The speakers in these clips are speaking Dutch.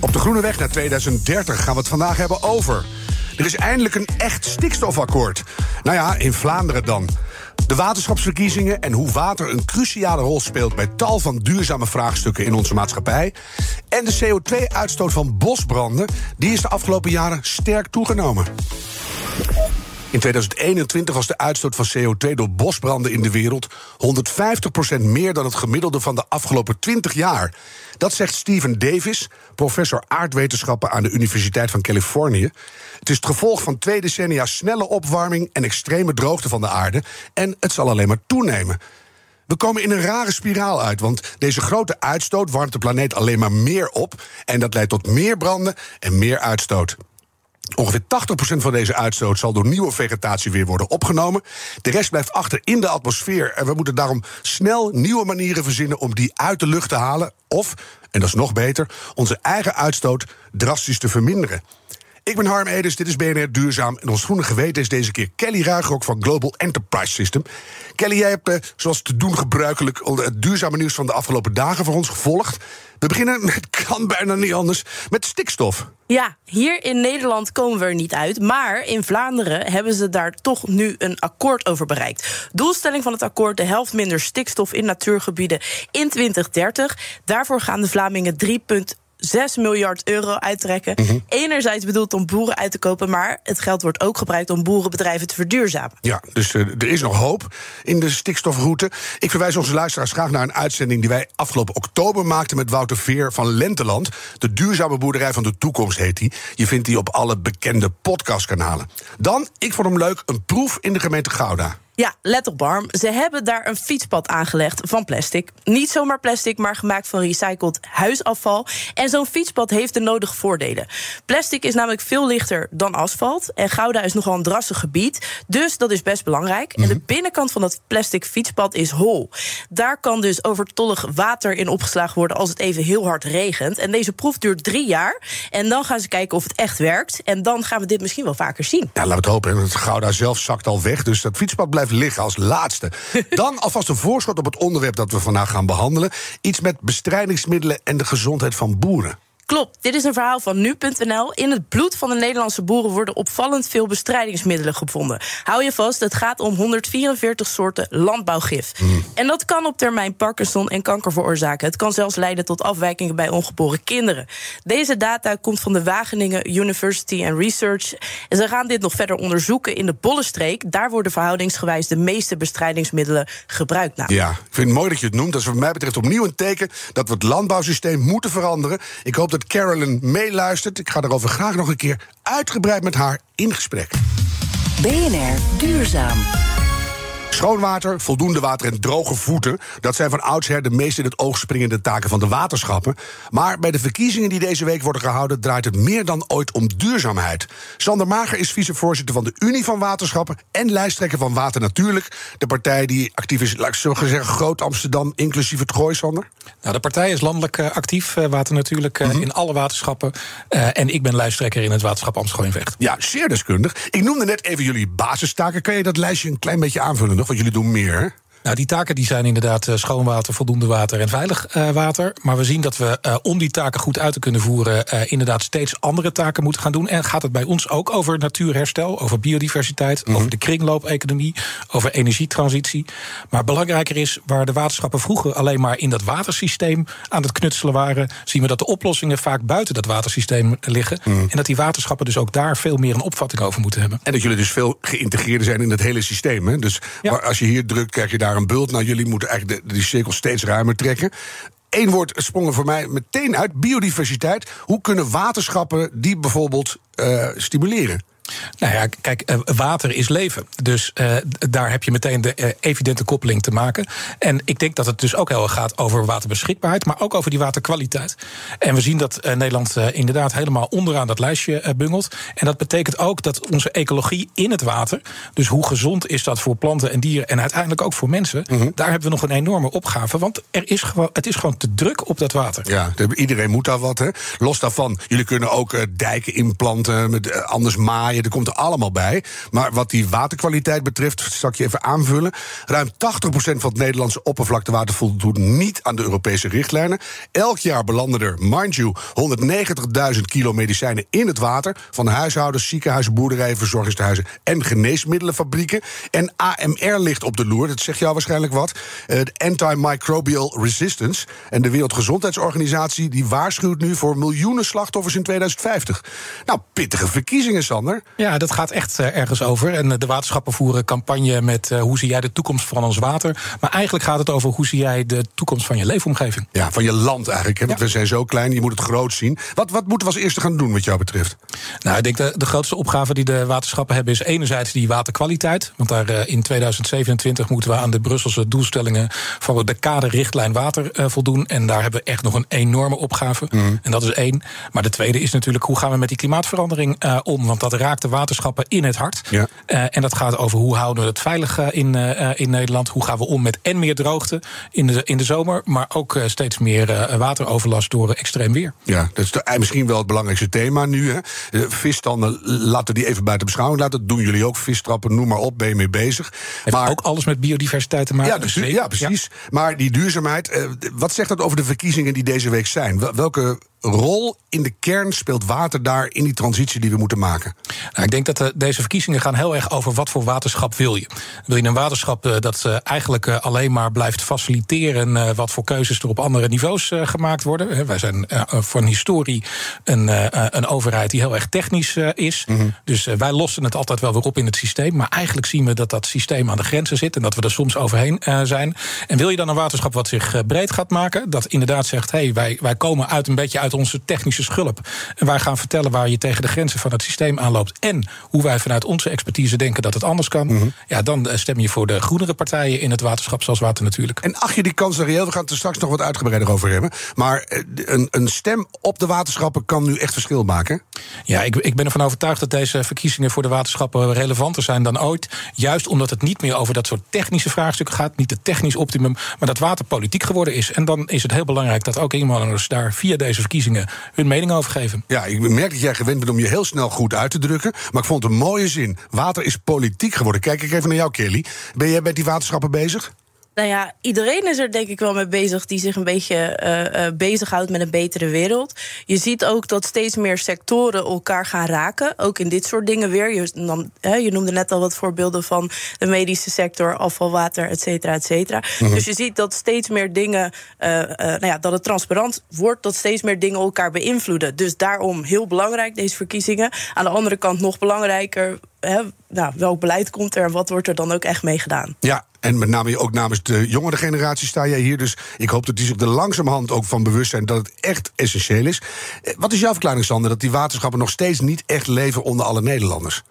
Op de Groene Weg naar 2030 gaan we het vandaag hebben over. Er is eindelijk een echt stikstofakkoord. Nou ja, in Vlaanderen dan. De waterschapsverkiezingen en hoe water een cruciale rol speelt bij tal van duurzame vraagstukken in onze maatschappij. En de CO2-uitstoot van bosbranden, die is de afgelopen jaren sterk toegenomen. In 2021 was de uitstoot van CO2 door bosbranden in de wereld 150% meer dan het gemiddelde van de afgelopen 20 jaar. Dat zegt Stephen Davis, professor aardwetenschappen aan de Universiteit van Californië. Het is het gevolg van twee decennia snelle opwarming en extreme droogte van de aarde. En het zal alleen maar toenemen. We komen in een rare spiraal uit, want deze grote uitstoot warmt de planeet alleen maar meer op. En dat leidt tot meer branden en meer uitstoot. Ongeveer 80% van deze uitstoot zal door nieuwe vegetatie weer worden opgenomen. De rest blijft achter in de atmosfeer. En we moeten daarom snel nieuwe manieren verzinnen om die uit de lucht te halen. Of, en dat is nog beter, onze eigen uitstoot drastisch te verminderen. Ik ben Harm Edens, dit is BNR Duurzaam. En ons groene geweten is deze keer Kelly Ruigrok van Global Enterprise System. Kelly, jij hebt, eh, zoals te doen gebruikelijk, het duurzame nieuws van de afgelopen dagen voor ons gevolgd. We beginnen, het kan bijna niet anders, met stikstof. Ja, hier in Nederland komen we er niet uit. Maar in Vlaanderen hebben ze daar toch nu een akkoord over bereikt. Doelstelling van het akkoord: de helft minder stikstof in natuurgebieden in 2030. Daarvoor gaan de Vlamingen 3. 6 miljard euro uittrekken. Mm Enerzijds bedoeld om boeren uit te kopen, maar het geld wordt ook gebruikt om boerenbedrijven te verduurzamen. Ja, dus uh, er is nog hoop in de stikstofroute. Ik verwijs onze luisteraars graag naar een uitzending die wij afgelopen oktober maakten met Wouter Veer van Lenteland. De duurzame boerderij van de toekomst heet die. Je vindt die op alle bekende podcastkanalen. Dan, ik vond hem leuk, een proef in de gemeente Gouda. Ja, let op Barm. Ze hebben daar een fietspad aangelegd van plastic. Niet zomaar plastic, maar gemaakt van recycled huisafval. En zo'n fietspad heeft de nodige voordelen. Plastic is namelijk veel lichter dan asfalt. En Gouda is nogal een drassig gebied. Dus dat is best belangrijk. En de mhm. binnenkant van dat plastic fietspad is hol. Daar kan dus overtollig water in opgeslagen worden als het even heel hard regent. En deze proef duurt drie jaar. En dan gaan ze kijken of het echt werkt. En dan gaan we dit misschien wel vaker zien. Ja, laten we het hopen. Het Gouda zelf zakt al weg. Dus dat fietspad blijft liggen als laatste. Dan alvast een voorschot op het onderwerp dat we vandaag gaan behandelen. Iets met bestrijdingsmiddelen en de gezondheid van boeren. Klopt, dit is een verhaal van nu.nl. In het bloed van de Nederlandse boeren worden opvallend veel bestrijdingsmiddelen gevonden. Hou je vast, het gaat om 144 soorten landbouwgif. Hmm. En dat kan op termijn Parkinson en kanker veroorzaken. Het kan zelfs leiden tot afwijkingen bij ongeboren kinderen. Deze data komt van de Wageningen University and Research. En ze gaan dit nog verder onderzoeken in de Bollenstreek. Daar worden verhoudingsgewijs de meeste bestrijdingsmiddelen gebruikt. Nou. Ja, ik vind het mooi dat je het noemt. Dat is wat mij betreft opnieuw een teken dat we het landbouwsysteem moeten veranderen. Ik hoop dat dat Carolyn meeluistert. Ik ga daarover graag nog een keer uitgebreid met haar in gesprek. BNR Duurzaam. Schoon water, voldoende water en droge voeten... dat zijn van oudsher de meest in het oog springende taken van de waterschappen. Maar bij de verkiezingen die deze week worden gehouden... draait het meer dan ooit om duurzaamheid. Sander Mager is vicevoorzitter van de Unie van Waterschappen... en lijsttrekker van Water Natuurlijk. De partij die actief is, laat ik zo zeggen, Groot Amsterdam... inclusief het Gooi, Sander. Nou, de partij is landelijk uh, actief, uh, Water Natuurlijk, mm -hmm. in alle waterschappen. en ik ben lijsttrekker in het waterschap Amsterdam-Vecht. Ja, zeer deskundig. Ik noemde net even jullie basistaken. Kan je dat lijstje een klein beetje aanvullen nog? Want jullie doen meer. Nou, die taken die zijn inderdaad eh, schoon water, voldoende water en veilig uh, water. Maar we zien dat we uh, om die taken goed uit te kunnen voeren, inderdaad steeds andere taken moeten gaan doen. En gaat het bij ons ook over natuurherstel, over biodiversiteit, mm -hmm. over de kringloopeconomie, over energietransitie. Maar belangrijker is, waar de waterschappen vroeger alleen maar in dat watersysteem aan het knutselen waren, zien we dat de oplossingen vaak buiten dat watersysteem liggen. Mm. En dat die waterschappen dus ook daar veel meer een opvatting over moeten hebben. En dat jullie dus veel geïntegreerder zijn in het hele systeem. Hè? Dus ja. als je hier drukt, krijg je daar een bult. Nou, jullie moeten eigenlijk de, die cirkel steeds ruimer trekken. Eén woord sprong er voor mij meteen uit: biodiversiteit. Hoe kunnen waterschappen die bijvoorbeeld uh, stimuleren? Nou ja, kijk, eh, water is leven. Dus uh, daar heb je meteen de uh, evidente koppeling te maken. En ik denk dat het dus ook heel erg gaat over waterbeschikbaarheid, maar ook over die waterkwaliteit. En we zien dat Nederland inderdaad helemaal onderaan dat lijstje bungelt. En dat betekent ook dat onze ecologie in het water, dus hoe gezond is dat voor planten en dieren en uiteindelijk ook voor mensen, mm -hmm. daar hebben we nog een enorme opgave. Want er is gewoon, het is gewoon te druk op dat water. Ja, iedereen moet daar wat. Hè? Los daarvan, jullie kunnen ook dijken inplanten, met, anders maaien er komt er allemaal bij. Maar wat die waterkwaliteit betreft, zal ik je even aanvullen. Ruim 80% van het Nederlandse oppervlaktewater voldoet niet aan de Europese richtlijnen. Elk jaar belanden er, mind you, 190.000 kilo medicijnen in het water. Van huishoudens, ziekenhuizen, boerderijen, verzorgingstehuizen en geneesmiddelenfabrieken. En AMR ligt op de loer, dat zegt jou waarschijnlijk wat. Uh, de Antimicrobial Resistance. En de Wereldgezondheidsorganisatie die waarschuwt nu voor miljoenen slachtoffers in 2050. Nou, pittige verkiezingen, Sander. Ja, dat gaat echt uh, ergens over. En de waterschappen voeren campagne met uh, hoe zie jij de toekomst van ons water. Maar eigenlijk gaat het over hoe zie jij de toekomst van je leefomgeving. Ja, van je land eigenlijk. Hè? Want ja. we zijn zo klein, je moet het groot zien. Wat, wat moeten we als eerste gaan doen wat jou betreft? Nou, ik denk de, de grootste opgave die de waterschappen hebben is enerzijds die waterkwaliteit. Want daar uh, in 2027 moeten we aan de Brusselse doelstellingen van de kaderrichtlijn water voldoen. En daar hebben we echt nog een enorme opgave. Mm. En dat is één. Maar de tweede is natuurlijk hoe gaan we met die klimaatverandering om? Want dat raakt de waterschappen in het hart. Ja. Uh, en dat gaat over hoe houden we het veilig uh, in, uh, in Nederland. Hoe gaan we om met en meer droogte in de, in de zomer. Maar ook steeds meer wateroverlast door extreem weer. Ja, dat is de, misschien wel het belangrijkste thema nu. Hè. Visstanden, laten die even buiten beschouwing laten. Dat doen jullie ook. Vistrappen, noem maar op, ben je mee bezig. Heeft maar ook alles met biodiversiteit te maken. Ja, dus, ja precies. Ja. Maar die duurzaamheid, wat zegt dat over de verkiezingen die deze week zijn? Welke rol in de kern speelt water daar in die transitie die we moeten maken? Nou, ik denk dat de, deze verkiezingen gaan heel erg over wat voor waterschap wil je. Wil je een waterschap uh, dat uh, eigenlijk uh, alleen maar blijft faciliteren wat voor keuzes er op andere niveaus gemaakt worden? wij zijn van historie een, een overheid die heel erg technisch is. Mm -hmm. Dus wij lossen het altijd wel weer op in het systeem. Maar eigenlijk zien we dat dat systeem aan de grenzen zit en dat we er soms overheen zijn. En wil je dan een waterschap wat zich breed gaat maken, dat inderdaad zegt: hé, hey, wij, wij komen uit een beetje uit uit onze technische schulp. En wij gaan vertellen waar je tegen de grenzen van het systeem aanloopt. En hoe wij vanuit onze expertise denken dat het anders kan. Mm -hmm. Ja, dan stem je voor de groenere partijen in het waterschap, zoals Water Natuurlijk. En ach je die kans reëel? We gaan het er straks nog wat uitgebreider over hebben. Maar een, een stem op de waterschappen kan nu echt verschil maken? Ja, ik, ik ben ervan overtuigd dat deze verkiezingen voor de waterschappen relevanter zijn dan ooit. Juist omdat het niet meer over dat soort technische vraagstukken gaat. Niet het technisch optimum, maar dat water politiek geworden is. En dan is het heel belangrijk dat ook inwoners daar via deze verkiezingen hun mening over geven. Ja, ik merk dat jij gewend bent om je heel snel goed uit te drukken. Maar ik vond het een mooie zin. Water is politiek geworden. Kijk ik even naar jou, Kelly. Ben jij met die waterschappen bezig? Nou ja, iedereen is er denk ik wel mee bezig die zich een beetje uh, uh, bezighoudt met een betere wereld. Je ziet ook dat steeds meer sectoren elkaar gaan raken. Ook in dit soort dingen weer. Je, hè, je noemde net al wat voorbeelden van de medische sector, afvalwater, et cetera, et cetera. Mm-hmm. Dus je ziet dat steeds meer dingen, uh, nou ja, dat het transparant wordt, dat steeds meer dingen elkaar beïnvloeden. Dus daarom heel belangrijk, deze verkiezingen. Aan de andere kant nog belangrijker. Nou, welk beleid komt er en wat wordt er dan ook echt mee gedaan? Ja, en met name ook namens de jongere generatie sta jij hier. Dus ik hoop dat die zich er langzamerhand ook van bewust zijn dat het echt essentieel is. Wat is jouw verklaring, Sander, dat die waterschappen nog steeds niet echt leven onder alle Nederlanders?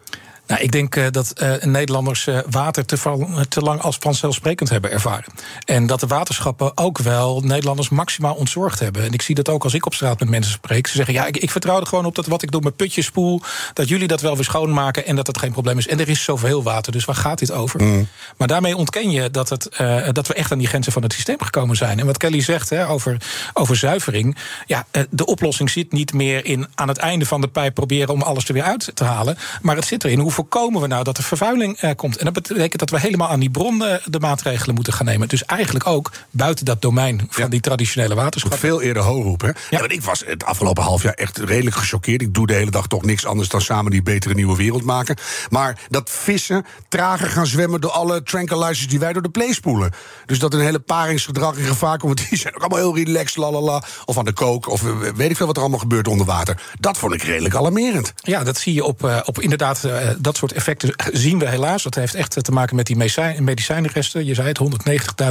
Nou, ik denk uh, dat uh, Nederlanders uh, water te, te, lang als vanzelfsprekend hebben ervaren. En dat de waterschappen ook wel Nederlanders maximaal ontzorgd hebben. En ik zie dat ook als ik op straat met mensen spreek. Ze zeggen, ja, ik, ik vertrouw er gewoon op dat wat ik doe met putjes spoel... dat jullie dat wel weer schoonmaken en dat dat geen probleem is. En er is zoveel water, dus waar gaat dit over? Mm. Maar daarmee ontken je dat, het, dat we echt aan die grenzen van het systeem gekomen zijn. En wat Kelly zegt hè, over, over zuivering... ja, de oplossing zit niet meer in aan het einde van de pijp proberen... om alles er weer uit te halen, maar het zit erin hoe voorkomen we nou dat er vervuiling uh, komt? En dat betekent dat we helemaal aan die bron uh, de maatregelen moeten gaan nemen. Dus eigenlijk ook buiten dat domein van ja. die traditionele waterschappen. Veel eerder hoog roepen. Ja. ik was het afgelopen half jaar echt redelijk gechoqueerd. Ik doe de hele dag toch niks anders dan samen die betere nieuwe wereld maken. Maar dat vissen trager gaan zwemmen door alle tranquilizers die wij door de play spoelen. Dus dat een hele paringsgedrag in gevaar komt. Want die zijn ook allemaal heel relaxed, lalala. Of aan de kook, of weet ik veel wat er allemaal gebeurt onder water. Dat vond ik redelijk alarmerend. Ja, dat zie je op, uh, op inderdaad dat soort effecten zien we helaas. Dat heeft echt te maken met die medicijnresten. Je zei het,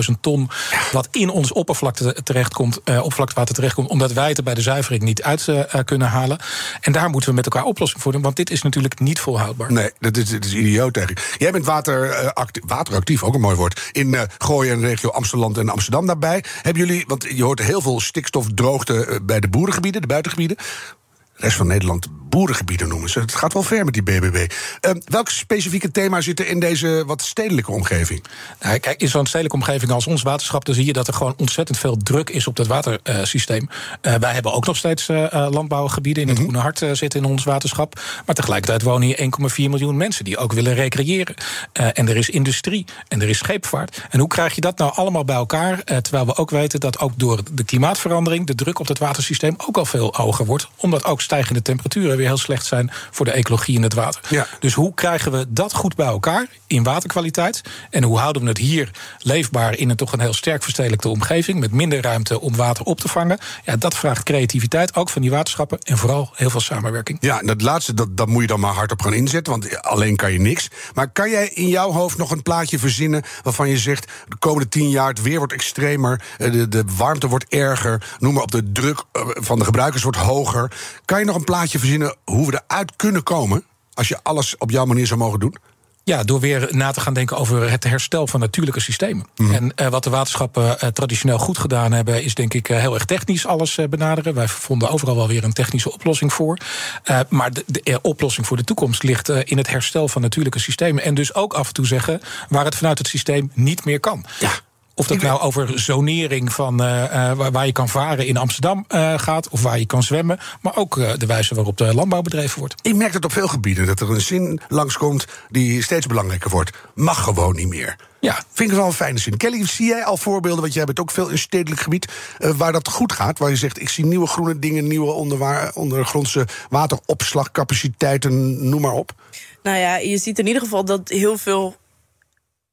190.000 ton wat in ons oppervlakte terechtkomt, uh, oppervlaktewater terechtkomt, omdat wij het er bij de zuivering niet uit uh, kunnen halen. En daar moeten we met elkaar oplossing voor doen, want dit is natuurlijk niet volhoudbaar. Nee, dat is, is idioot eigenlijk. Jij bent water, wateractief, ook een mooi woord, in Gooien en regio Amsterdam en Amsterdam daarbij. Hebben jullie, want je hoort heel veel stikstofdroogte bij de boerengebieden, de buitengebieden de rest van Nederland boerengebieden noemen ze. Het gaat wel ver met die BBB. Uh, welke specifieke thema zit er in deze wat stedelijke omgeving? Nou, kijk, in zo'n stedelijke omgeving als ons waterschap... dan zie je dat er gewoon ontzettend veel druk is op dat watersysteem. Uh, wij hebben ook nog steeds uh, landbouwgebieden in het mm -hmm. Groene Hart zitten in ons waterschap. Maar tegelijkertijd wonen hier 1,4 miljoen mensen... die ook willen recreëren. en er is industrie en er is scheepvaart. En hoe krijg je dat nou allemaal bij elkaar? terwijl we ook weten dat ook door de klimaatverandering... de druk op het watersysteem ook al veel hoger wordt. Omdat ook stijgende temperaturen weer heel slecht zijn voor de ecologie in het water. Ja. Dus hoe krijgen we dat goed bij elkaar in waterkwaliteit? En hoe houden we het hier leefbaar in een toch een heel sterk verstedelijkte omgeving met minder ruimte om water op te vangen? Ja, dat vraagt creativiteit, ook van die waterschappen en vooral heel veel samenwerking. Ja, dat laatste, dat, dat moet je dan maar hard op gaan inzetten, want alleen kan je niks. Maar kan jij in jouw hoofd nog een plaatje verzinnen waarvan je zegt: de komende tien jaar het weer wordt extremer, eh, de, de warmte wordt erger, noem maar op, de druk eh, van de gebruikers wordt hoger. Kan je nog een plaatje verzinnen hoe we eruit kunnen komen als je alles op jouw manier zou mogen doen? Ja, door weer na te gaan denken over het herstel van natuurlijke systemen. Mhm. En uh, wat de waterschappen uh, traditioneel goed gedaan hebben, is denk ik uh, heel erg technisch alles benaderen. Wij vonden overal wel weer een technische oplossing voor. maar de, de oplossing voor de toekomst ligt in het herstel van natuurlijke systemen. En dus ook af en toe zeggen waar het vanuit het systeem niet meer kan. Ja. Of dat nou over zonering van uh, waar je kan varen in Amsterdam uh, gaat, of waar je kan zwemmen, maar ook uh, de wijze waarop de landbouw bedreven wordt. Ik merk het op veel gebieden dat er een zin langskomt die steeds belangrijker wordt. Mag gewoon niet meer. Ja, vind ik wel een fijne zin. Kelly, zie jij al voorbeelden, want jij bent ook veel in stedelijk gebied, waar dat goed gaat? Waar je zegt, ik zie nieuwe groene dingen, nieuwe ondergrondse wateropslagcapaciteiten, noem maar op. Nou ja, je ziet in ieder geval dat heel veel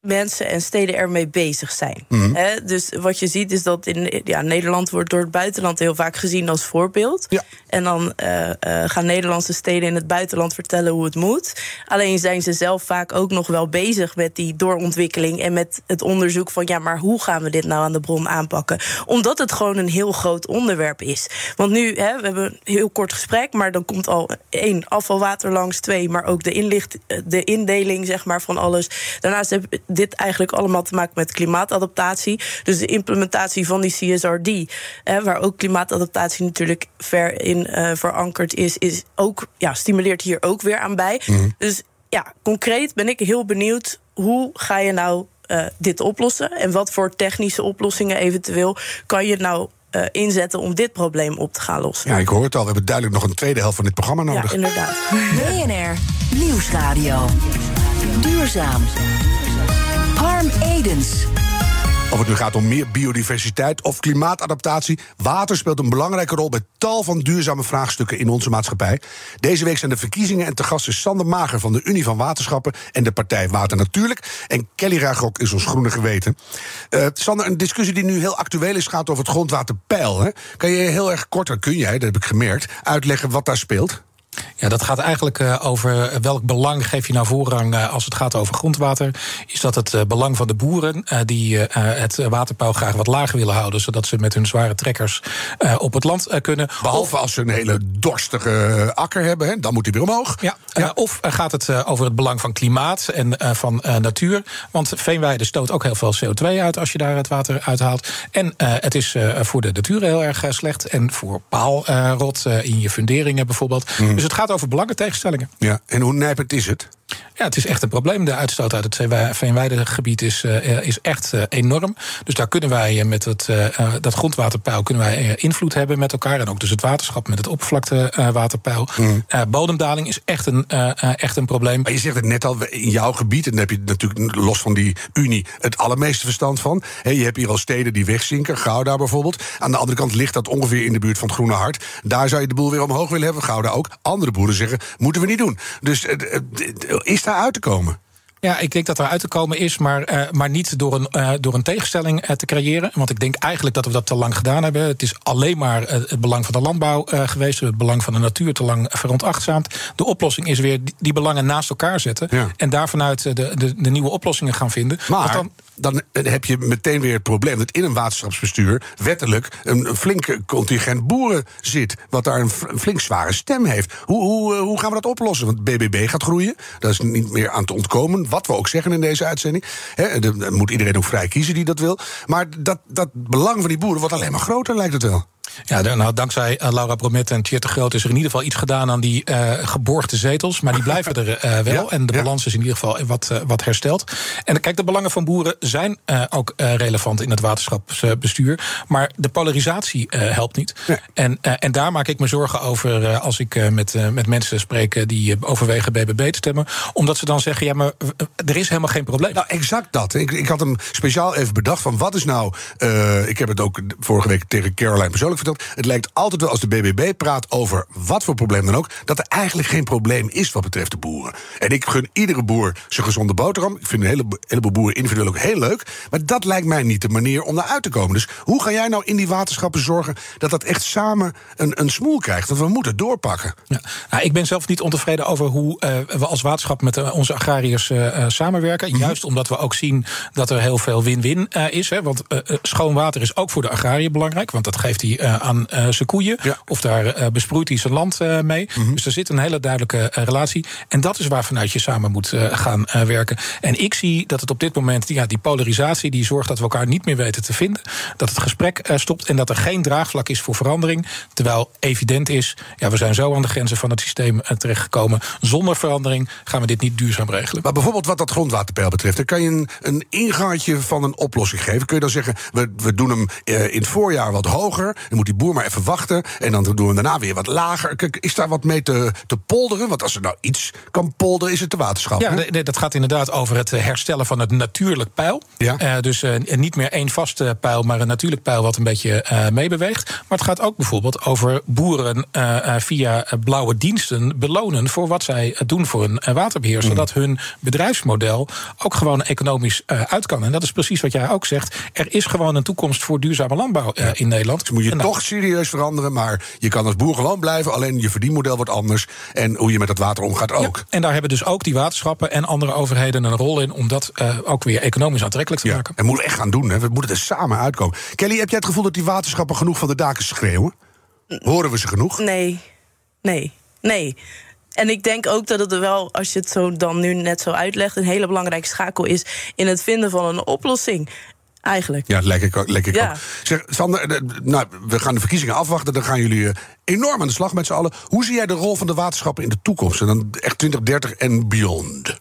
mensen en steden ermee bezig zijn. Mhm. dus wat je ziet is dat in ja, Nederland wordt door het buitenland heel vaak gezien als voorbeeld. Ja. En dan uh, uh, gaan Nederlandse steden in het buitenland vertellen hoe het moet. Alleen zijn ze zelf vaak ook nog wel bezig met die doorontwikkeling en met het onderzoek van ja, maar hoe gaan we dit nou aan de bron aanpakken? Omdat het gewoon een heel groot onderwerp is. Want nu, hè, we hebben een heel kort gesprek, maar dan komt al één afvalwater langs, twee, maar ook de, inlicht, de indeling zeg maar, van alles. Daarnaast heb dit eigenlijk allemaal te maken met klimaatadaptatie. Dus de implementatie van die CSRD, hè, waar ook klimaatadaptatie natuurlijk ver in uh, verankerd is, is ook, ja, stimuleert hier ook weer aan bij. Mhm. Dus ja, concreet ben ik heel benieuwd hoe ga je nou uh, dit oplossen? En wat voor technische oplossingen eventueel kan je nou uh, inzetten om dit probleem op te gaan lossen? Ja, ik hoor het al. We hebben duidelijk nog een tweede helft van dit programma nodig. Ja, inderdaad. BNR Nieuwsradio. Duurzaam. Of het nu gaat om meer biodiversiteit of klimaatadaptatie, water speelt een belangrijke rol bij tal van duurzame vraagstukken in onze maatschappij. Deze week zijn de verkiezingen en te gast is Sander Mager van de Unie van Waterschappen en de partij Water Natuurlijk. En Kelly Ragok is ons groene geweten. Uh, Sander, een discussie die nu heel actueel is gaat over het grondwaterpeil. Hè? Kan je heel erg kort, kun jij, dat heb ik gemerkt, uitleggen wat daar speelt? Ja, dat gaat eigenlijk uh, over welk belang geef je nou voorrang uh, als het gaat over grondwater. Is dat het uh, belang van de boeren die het waterpeil graag wat lager willen houden, zodat ze met hun zware trekkers op het land kunnen. Behalve als ze een hele dorstige akker hebben, hè, dan moet die weer omhoog. Ja, ja. of gaat het over het belang van klimaat en van natuur? Want veenweide stoot ook heel veel CO2 uit als je daar het water uithaalt. En het is voor de natuur heel erg slecht. En voor paalrot in je funderingen bijvoorbeeld. Mm. Dus het gaat over belangentegenstellingen. Ja, en hoe nijpend is het? Ja, het is echt een probleem. De uitstoot uit het Veenweidegebied is, uh, is echt uh, enorm. Dus daar kunnen wij met het, uh, dat grondwaterpeil kunnen wij invloed hebben met elkaar. En ook dus het waterschap met het oppervlaktewaterpeil. Mm. bodemdaling is echt een, echt een probleem. Maar je zegt het net al, in jouw gebied, en daar heb je natuurlijk los van die Unie het allermeeste verstand van. He, je hebt hier al steden die wegzinken, Gouda bijvoorbeeld. Aan de andere kant ligt dat ongeveer in de buurt van het Groene Hart. Daar zou je de boel weer omhoog willen hebben, Gouda ook. Andere boeren zeggen, moeten we niet doen. Dus is daar uit te komen? Ja, ik denk dat er uit te komen is, maar, uh, maar niet door een, uh, door een tegenstelling uh, te creëren. Want ik denk eigenlijk dat we dat te lang gedaan hebben. Het is alleen maar het belang van de landbouw geweest, het belang van de natuur te lang veronachtzaamd. De oplossing is weer die, die belangen naast elkaar zetten ja. en daar vanuit de, de, de, nieuwe oplossingen gaan vinden. Maar dan, dan heb je meteen weer het probleem dat in een waterschapsbestuur wettelijk een, een flink contingent boeren zit, wat daar een, een flink zware stem heeft. Hoe, hoe, hoe gaan we dat oplossen? Want BBB gaat groeien, dat is niet meer aan te ontkomen wat we ook zeggen in deze uitzending. Dan moet iedereen ook vrij kiezen die dat wil. Maar dat, dat belang van die boeren wordt alleen maar groter, lijkt het wel. Ja, nou, dankzij uh, Laura Bromet en Tjeerd Groot is er in ieder geval iets gedaan aan die uh, geborgde zetels. Maar die blijven er uh, wel. Ja, en de ja. balans is in ieder geval wat, wat hersteld. En kijk, de belangen van boeren zijn ook relevant in het waterschapsbestuur. Maar de polarisatie helpt niet. Ja. En, en daar maak ik me zorgen over als ik met, met mensen spreek die overwegen BBB te stemmen. Omdat ze dan zeggen: ja, maar er is helemaal geen probleem. Nou, exact dat. Ik, ik had hem speciaal even bedacht van wat is nou. ik heb het ook vorige week tegen Caroline persoonlijk het lijkt altijd wel als de BBB praat over wat voor probleem dan ook, dat er eigenlijk geen probleem is wat betreft de boeren. En ik gun iedere boer zijn gezonde boterham. Ik vind een hele, heleboel boeren individueel ook heel leuk. Maar dat lijkt mij niet de manier om naar uit te komen. Dus hoe ga jij nou in die waterschappen zorgen dat dat echt samen een, een smoel krijgt? Dat we moeten doorpakken. Ja. Nou, ik ben zelf niet ontevreden over hoe uh, we als waterschap met uh, onze agrariërs uh, samenwerken. Mm -hmm. Juist omdat we ook zien dat er heel veel win-win is. Hè, want schoon water is ook voor de agrariër belangrijk. Want dat geeft hij aan uh, zijn koeien. Ja. Of daar uh, besproeit hij zijn land mee. Mm -hmm. Dus er zit een hele duidelijke relatie. En dat is waar vanuit je samen moet gaan werken. En ik zie dat het op dit moment, ja, die polarisatie, die zorgt dat we elkaar niet meer weten te vinden. Dat het gesprek stopt en dat er geen draagvlak is voor verandering. Terwijl evident is, ja, we zijn zo aan de grenzen van het systeem terechtgekomen. Zonder verandering gaan we dit niet duurzaam regelen. Maar bijvoorbeeld wat dat grondwaterpeil betreft, dan kan je een, een ingangetje van een oplossing geven. Kun je dan zeggen, we, we doen hem in het voorjaar wat hoger. Dan moet die boer maar even wachten. En dan doen we daarna weer wat lager. Kijk, is daar wat mee te, te polderen? Want als er nou iets kan polderen, is het de waterschap. Ja, nee, dat gaat inderdaad over het herstellen van het natuurlijk pijl. Ja. Uh, dus uh, niet meer één vaste pijl, maar een natuurlijk pijl wat een beetje uh, meebeweegt. Maar het gaat ook bijvoorbeeld over boeren via blauwe diensten belonen voor wat zij doen voor een waterbeheer. Mm. Zodat hun bedrijfsmodel ook gewoon economisch uit kan. En dat is precies wat jij ook zegt. Er is gewoon een toekomst voor duurzame landbouw in Nederland. Dus moet je toch serieus veranderen. Maar je kan als boer gewoon blijven. Alleen je verdienmodel wordt anders. En hoe je met dat water omgaat ook. Ja, en daar hebben dus ook die waterschappen en andere overheden een rol in. om dat uh, ook weer economisch aantrekkelijk te ja, maken. En moeten echt gaan doen. Hè. We moeten er samen uitkomen. Kelly, heb jij het gevoel dat die waterschappen genoeg van de daken schreeuwen? Horen we ze genoeg? Nee. Nee. Nee. En ik denk ook dat het er wel, als je het zo dan nu net zo uitlegt, een hele belangrijke schakel is in het vinden van een oplossing eigenlijk. Ja, lekker, lekker ja. Zeg, Sander, nou, we gaan de verkiezingen afwachten. Dan gaan jullie enorm aan de slag met z'n allen. Hoe zie jij de rol van de waterschappen in de toekomst? En dan echt 2030 en beyond?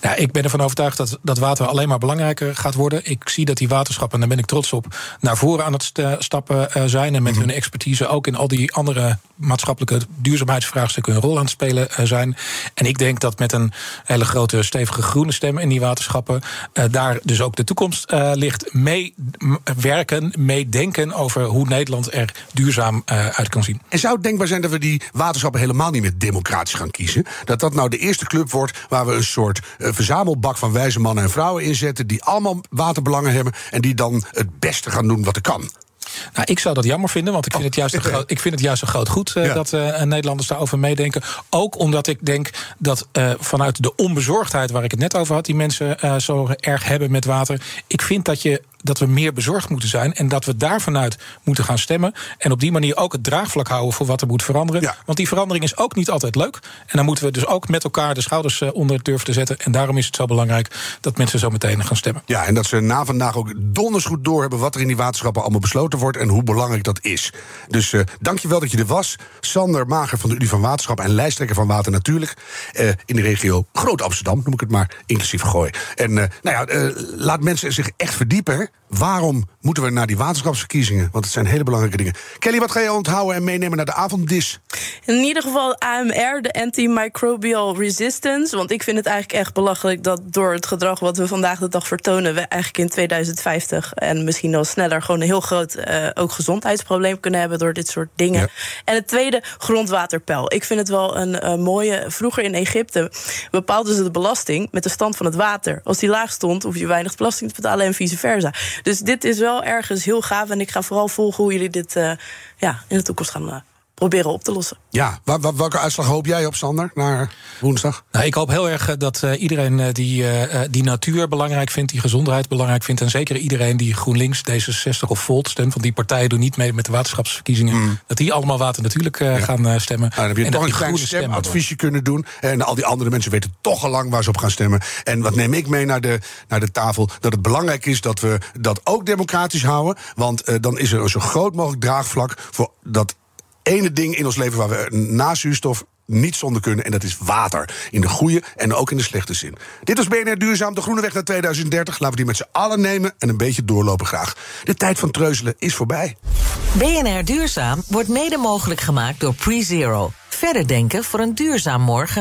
Ja, ik ben ervan overtuigd dat, dat water alleen maar belangrijker gaat worden. Ik zie dat die waterschappen, en daar ben ik trots op, naar voren aan het stappen uh, zijn. En met mm -hmm. hun expertise ook in al die andere maatschappelijke duurzaamheidsvraagstukken een rol aan het spelen uh, zijn. En ik denk dat met een hele grote, stevige groene stem in die waterschappen, uh, daar dus ook de toekomst ligt. Meewerken, meedenken over hoe Nederland er duurzaam uit kan zien. Zou het denkbaar zijn dat we die waterschappen helemaal niet meer democratisch gaan kiezen? Dat dat nou de eerste club wordt waar we een soort uh, verzamelbak van wijze mannen en vrouwen inzetten. die allemaal waterbelangen hebben. en die dan het beste gaan doen wat er kan. Nou, ik zou dat jammer vinden, want ik vind, oh. het, juist een groot, ik vind het juist een groot goed uh, ja. dat uh, Nederlanders daarover meedenken. Ook omdat ik denk dat uh, vanuit de onbezorgdheid waar ik het net over had, die mensen zo erg hebben met water. Ik vind dat je dat we meer bezorgd moeten zijn. En dat we daar vanuit moeten gaan stemmen. En op die manier ook het draagvlak houden voor wat er moet veranderen. Ja. Want die verandering is ook niet altijd leuk. En dan moeten we dus ook met elkaar de schouders eh, onder durven te zetten. En daarom is het zo belangrijk dat mensen zo meteen gaan stemmen. Ja, en dat ze na vandaag ook donders goed doorhebben wat er in die waterschappen allemaal besloten wordt. En hoe belangrijk dat is. Dus uh, dankjewel dat je er was. Sander Mager van de Unie van Waterschap en lijsttrekker van Water Natuurlijk. Uh, in de regio Groot Amsterdam, noem ik het maar, inclusief Gooi. En uh, nou ja, laat mensen zich echt verdiepen Maar waarom moeten we naar die waterschapsverkiezingen? Want het zijn hele belangrijke dingen. Kelly, wat ga je onthouden en meenemen naar de avonddis? In ieder geval AMR, de Antimicrobial Resistance. Want ik vind het eigenlijk echt belachelijk dat door het gedrag wat we vandaag de dag vertonen, we eigenlijk in 2050 en misschien nog sneller gewoon een heel groot uh, ook gezondheidsprobleem kunnen hebben door dit soort dingen. Ja. En het tweede, grondwaterpeil. Ik vind het wel een uh, mooie. Vroeger in Egypte bepaalden ze de belasting met de stand van het water. Als die laag stond, hoef je weinig belasting te betalen en vice versa. Dus dit is wel ergens heel gaaf. En ik ga vooral volgen hoe jullie dit uh, ja, in de toekomst gaan uh, proberen op te lossen. Ja, welke uitslag hoop jij op, Sander, naar woensdag? Nou, ik hoop heel erg dat uh, iedereen die, uh, die natuur belangrijk vindt, die gezondheid belangrijk vindt. En zeker iedereen die GroenLinks, D66 of Volt stemt. Want die partijen doen niet mee met de waterschapsverkiezingen. Mm. Dat die allemaal water natuurlijk uh, ja. gaan stemmen. Nou, dan heb je en toch een klein stemadviesje kunnen doen. En al die andere mensen weten toch al lang waar ze op gaan stemmen. En wat neem ik mee naar de, naar de tafel? Dat het belangrijk is dat we dat ook democratisch houden. Want dan is er een zo groot mogelijk draagvlak voor dat ene ding in ons leven waar we na zuurstof niet zonder kunnen. En dat is water. In de goede en ook in de slechte zin. Dit was BNR Duurzaam, de groene weg naar 2030. Laten we die met z'n allen nemen en een beetje doorlopen graag. De tijd van treuzelen is voorbij. BNR Duurzaam wordt mede mogelijk gemaakt door PreZero. Verder denken voor een duurzaam morgen.